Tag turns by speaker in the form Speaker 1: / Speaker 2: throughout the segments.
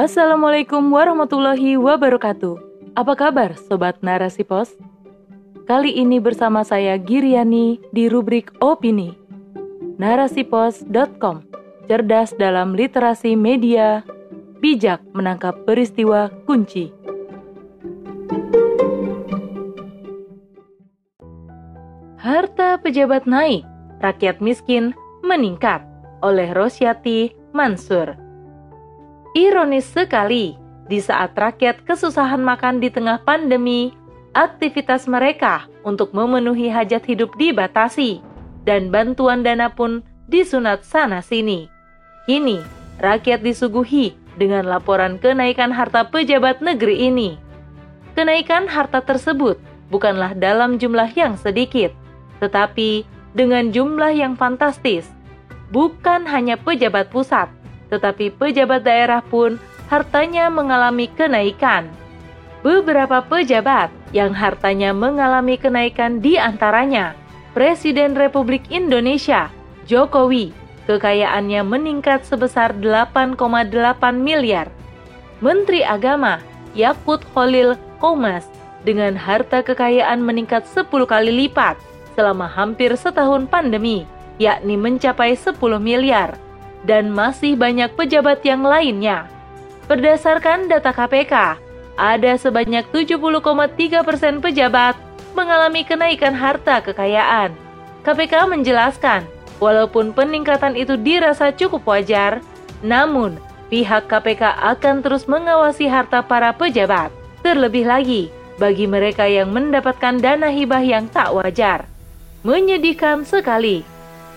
Speaker 1: Assalamualaikum warahmatullahi wabarakatuh. Apa kabar Sobat Narasi Pos? Kali ini bersama saya Giriani di rubrik Opini. Narasipos.com Cerdas dalam literasi media, bijak menangkap peristiwa kunci. Harta pejabat naik, rakyat miskin meningkat oleh Rosyati Mansur. Ironis sekali, di saat rakyat kesusahan makan di tengah pandemi, aktivitas mereka untuk memenuhi hajat hidup dibatasi, dan bantuan dana pun disunat sana-sini. Kini, rakyat disuguhi dengan laporan kenaikan harta pejabat negeri ini. Kenaikan harta tersebut bukanlah dalam jumlah yang sedikit, tetapi dengan jumlah yang fantastis. Bukan hanya pejabat pusat, tetapi pejabat daerah pun hartanya mengalami kenaikan. Beberapa pejabat yang hartanya mengalami kenaikan di antaranya Presiden Republik Indonesia Jokowi, kekayaannya meningkat sebesar 8,8 miliar. Menteri Agama Yakut Khalil Komas dengan harta kekayaan meningkat 10 kali lipat selama hampir setahun pandemi, yakni mencapai 10 miliar dan masih banyak pejabat yang lainnya. Berdasarkan data KPK, ada sebanyak 70,3 persen pejabat mengalami kenaikan harta kekayaan. KPK menjelaskan, walaupun peningkatan itu dirasa cukup wajar, namun pihak KPK akan terus mengawasi harta para pejabat. Terlebih lagi, bagi mereka yang mendapatkan dana hibah yang tak wajar. Menyedihkan sekali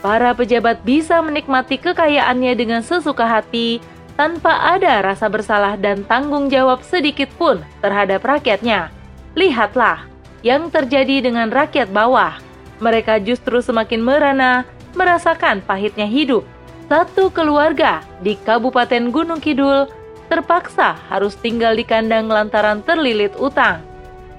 Speaker 1: para pejabat bisa menikmati kekayaannya dengan sesuka hati tanpa ada rasa bersalah dan tanggung jawab sedikit pun terhadap rakyatnya. Lihatlah yang terjadi dengan rakyat bawah. Mereka justru semakin merana merasakan pahitnya hidup. Satu keluarga di Kabupaten Gunung Kidul terpaksa harus tinggal di kandang lantaran terlilit utang.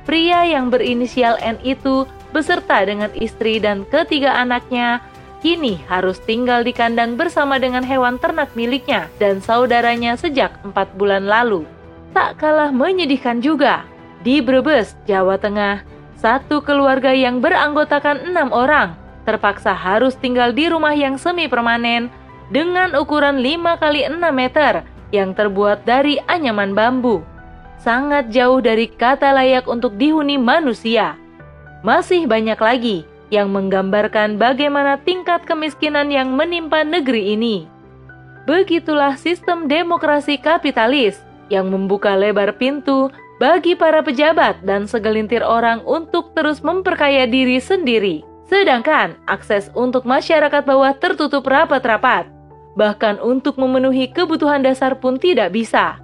Speaker 1: Pria yang berinisial N itu beserta dengan istri dan ketiga anaknya kini harus tinggal di kandang bersama dengan hewan ternak miliknya dan saudaranya sejak empat bulan lalu. Tak kalah menyedihkan juga, di Brebes, Jawa Tengah, satu keluarga yang beranggotakan enam orang terpaksa harus tinggal di rumah yang semi permanen dengan ukuran 5 kali 6 meter yang terbuat dari anyaman bambu. Sangat jauh dari kata layak untuk dihuni manusia. Masih banyak lagi yang menggambarkan bagaimana tingkat kemiskinan yang menimpa negeri ini. Begitulah sistem demokrasi kapitalis yang membuka lebar pintu bagi para pejabat dan segelintir orang untuk terus memperkaya diri sendiri. Sedangkan akses untuk masyarakat bawah tertutup rapat-rapat. Bahkan untuk memenuhi kebutuhan dasar pun tidak bisa.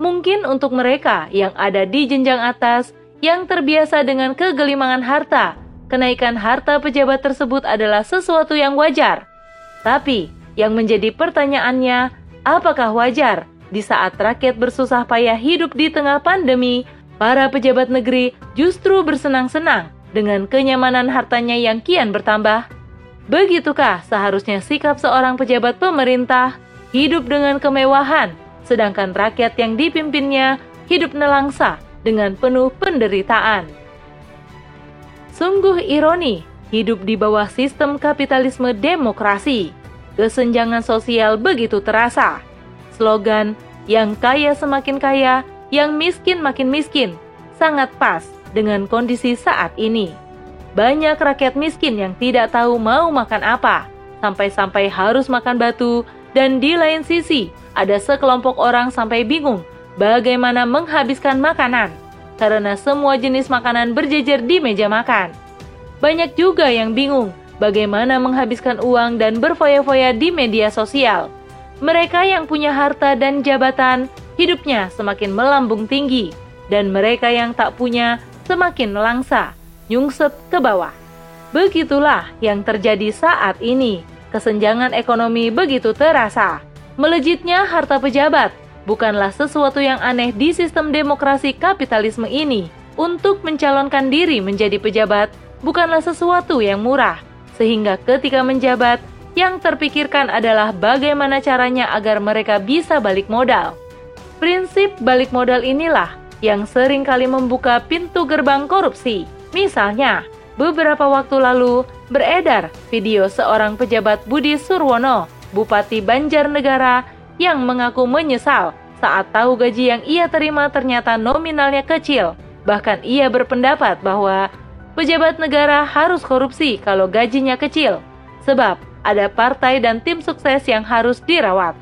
Speaker 1: Mungkin untuk mereka yang ada di jenjang atas yang terbiasa dengan kegelimangan harta kenaikan harta pejabat tersebut adalah sesuatu yang wajar. Tapi, yang menjadi pertanyaannya, apakah wajar di saat rakyat bersusah payah hidup di tengah pandemi, para pejabat negeri justru bersenang-senang dengan kenyamanan hartanya yang kian bertambah? Begitukah seharusnya sikap seorang pejabat pemerintah hidup dengan kemewahan, sedangkan rakyat yang dipimpinnya hidup nelangsa dengan penuh penderitaan? Sungguh ironi, hidup di bawah sistem kapitalisme demokrasi. Kesenjangan sosial begitu terasa. Slogan, yang kaya semakin kaya, yang miskin makin miskin, sangat pas dengan kondisi saat ini. Banyak rakyat miskin yang tidak tahu mau makan apa, sampai-sampai harus makan batu, dan di lain sisi ada sekelompok orang sampai bingung bagaimana menghabiskan makanan karena semua jenis makanan berjejer di meja makan. Banyak juga yang bingung bagaimana menghabiskan uang dan berfoya-foya di media sosial. Mereka yang punya harta dan jabatan, hidupnya semakin melambung tinggi, dan mereka yang tak punya semakin langsa, nyungsep ke bawah. Begitulah yang terjadi saat ini. Kesenjangan ekonomi begitu terasa. Melejitnya harta pejabat bukanlah sesuatu yang aneh di sistem demokrasi kapitalisme ini. Untuk mencalonkan diri menjadi pejabat bukanlah sesuatu yang murah, sehingga ketika menjabat, yang terpikirkan adalah bagaimana caranya agar mereka bisa balik modal. Prinsip balik modal inilah yang sering kali membuka pintu gerbang korupsi. Misalnya, beberapa waktu lalu beredar video seorang pejabat Budi Surwono, Bupati Banjarnegara, yang mengaku menyesal saat tahu gaji yang ia terima ternyata nominalnya kecil. Bahkan ia berpendapat bahwa pejabat negara harus korupsi kalau gajinya kecil, sebab ada partai dan tim sukses yang harus dirawat.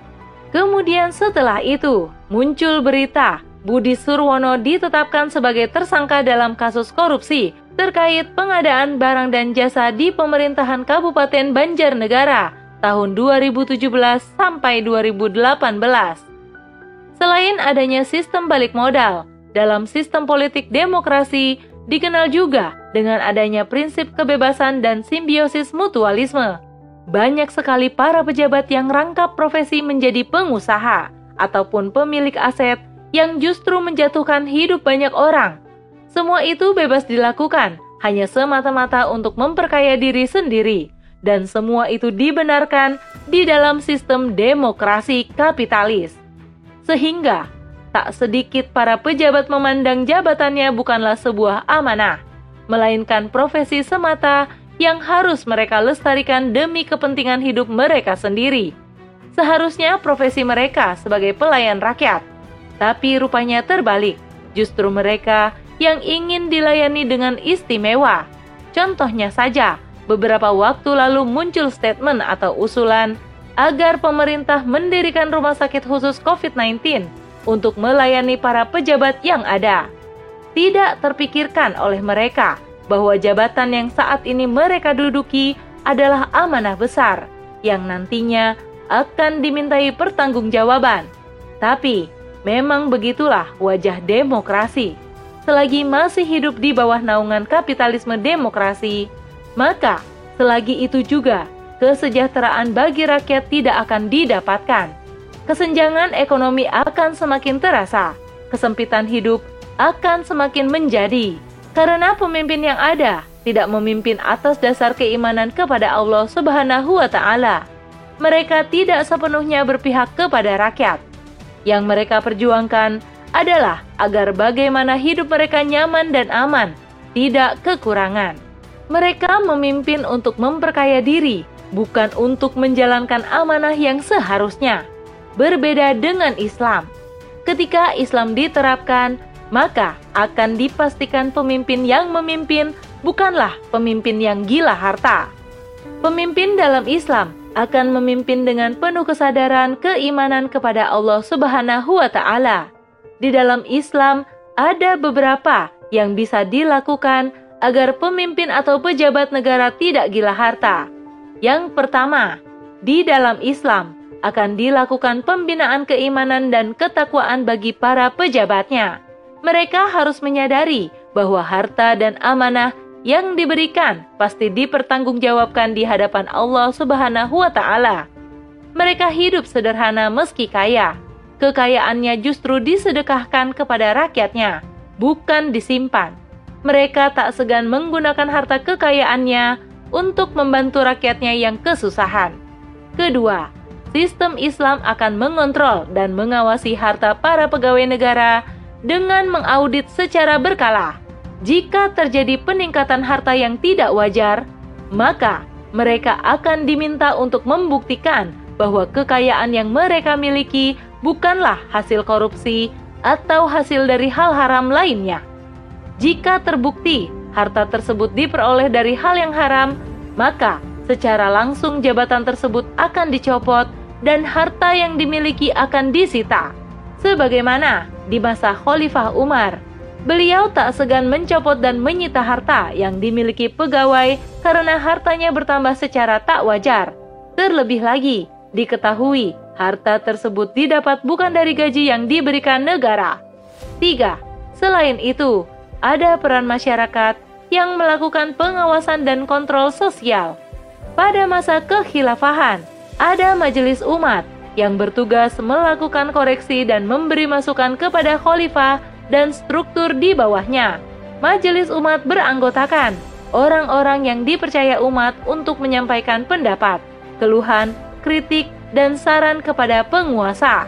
Speaker 1: Kemudian setelah itu, muncul berita Budi Surwono ditetapkan sebagai tersangka dalam kasus korupsi terkait pengadaan barang dan jasa di pemerintahan Kabupaten Banjarnegara tahun 2017 sampai 2018. Selain adanya sistem balik modal, dalam sistem politik demokrasi dikenal juga dengan adanya prinsip kebebasan dan simbiosis mutualisme banyak sekali para pejabat yang rangkap profesi menjadi pengusaha ataupun pemilik aset yang justru menjatuhkan hidup banyak orang. Semua itu bebas dilakukan hanya semata-mata untuk memperkaya diri sendiri, dan semua itu dibenarkan di dalam sistem demokrasi kapitalis. Sehingga tak sedikit para pejabat memandang jabatannya bukanlah sebuah amanah, melainkan profesi semata yang harus mereka lestarikan demi kepentingan hidup mereka sendiri. Seharusnya profesi mereka sebagai pelayan rakyat, tapi rupanya terbalik. Justru mereka yang ingin dilayani dengan istimewa. Contohnya saja, beberapa waktu lalu muncul statement atau usulan agar pemerintah mendirikan rumah sakit khusus COVID-19 untuk melayani para pejabat yang ada. Tidak terpikirkan oleh mereka bahwa jabatan yang saat ini mereka duduki adalah amanah besar yang nantinya akan dimintai pertanggungjawaban. Tapi memang begitulah wajah demokrasi. Selagi masih hidup di bawah naungan kapitalisme demokrasi, maka selagi itu juga kesejahteraan bagi rakyat tidak akan didapatkan. Kesenjangan ekonomi akan semakin terasa, kesempitan hidup akan semakin menjadi karena pemimpin yang ada tidak memimpin atas dasar keimanan kepada Allah Subhanahu wa taala. Mereka tidak sepenuhnya berpihak kepada rakyat. Yang mereka perjuangkan adalah agar bagaimana hidup mereka nyaman dan aman, tidak kekurangan. Mereka memimpin untuk memperkaya diri, bukan untuk menjalankan amanah yang seharusnya. Berbeda dengan Islam. Ketika Islam diterapkan, maka akan dipastikan pemimpin yang memimpin bukanlah pemimpin yang gila harta. Pemimpin dalam Islam akan memimpin dengan penuh kesadaran keimanan kepada Allah Subhanahu wa taala. Di dalam Islam ada beberapa yang bisa dilakukan agar pemimpin atau pejabat negara tidak gila harta. Yang pertama, di dalam Islam akan dilakukan pembinaan keimanan dan ketakwaan bagi para pejabatnya mereka harus menyadari bahwa harta dan amanah yang diberikan pasti dipertanggungjawabkan di hadapan Allah Subhanahu wa taala. Mereka hidup sederhana meski kaya. Kekayaannya justru disedekahkan kepada rakyatnya, bukan disimpan. Mereka tak segan menggunakan harta kekayaannya untuk membantu rakyatnya yang kesusahan. Kedua, sistem Islam akan mengontrol dan mengawasi harta para pegawai negara dengan mengaudit secara berkala. Jika terjadi peningkatan harta yang tidak wajar, maka mereka akan diminta untuk membuktikan bahwa kekayaan yang mereka miliki bukanlah hasil korupsi atau hasil dari hal haram lainnya. Jika terbukti harta tersebut diperoleh dari hal yang haram, maka secara langsung jabatan tersebut akan dicopot dan harta yang dimiliki akan disita. Sebagaimana di masa Khalifah Umar. Beliau tak segan mencopot dan menyita harta yang dimiliki pegawai karena hartanya bertambah secara tak wajar. Terlebih lagi, diketahui harta tersebut didapat bukan dari gaji yang diberikan negara. 3. Selain itu, ada peran masyarakat yang melakukan pengawasan dan kontrol sosial. Pada masa kekhilafahan, ada majelis umat yang bertugas melakukan koreksi dan memberi masukan kepada khalifah dan struktur di bawahnya. Majelis umat beranggotakan orang-orang yang dipercaya umat untuk menyampaikan pendapat, keluhan, kritik, dan saran kepada penguasa.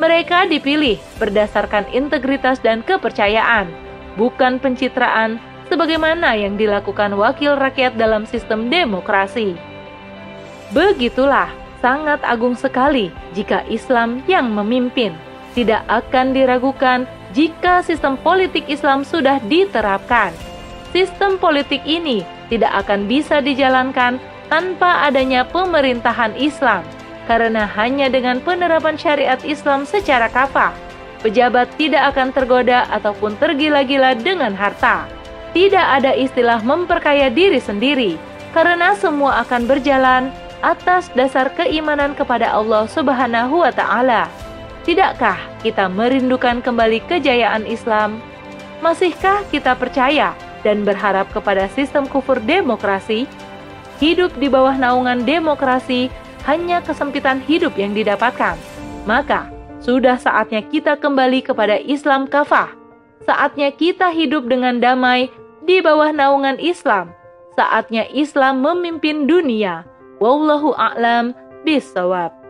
Speaker 1: Mereka dipilih berdasarkan integritas dan kepercayaan, bukan pencitraan sebagaimana yang dilakukan wakil rakyat dalam sistem demokrasi. Begitulah, sangat agung sekali jika Islam yang memimpin. Tidak akan diragukan jika sistem politik Islam sudah diterapkan. Sistem politik ini tidak akan bisa dijalankan tanpa adanya pemerintahan Islam, karena hanya dengan penerapan syariat Islam secara kafah, pejabat tidak akan tergoda ataupun tergila-gila dengan harta. Tidak ada istilah memperkaya diri sendiri, karena semua akan berjalan atas dasar keimanan kepada Allah Subhanahu wa Ta'ala. Tidakkah kita merindukan kembali kejayaan Islam? Masihkah kita percaya dan berharap kepada sistem kufur demokrasi? Hidup di bawah naungan demokrasi hanya kesempitan hidup yang didapatkan. Maka, sudah saatnya kita kembali kepada Islam kafah. Saatnya kita hidup dengan damai di bawah naungan Islam. Saatnya Islam memimpin dunia Wallahu a'lam bisawab.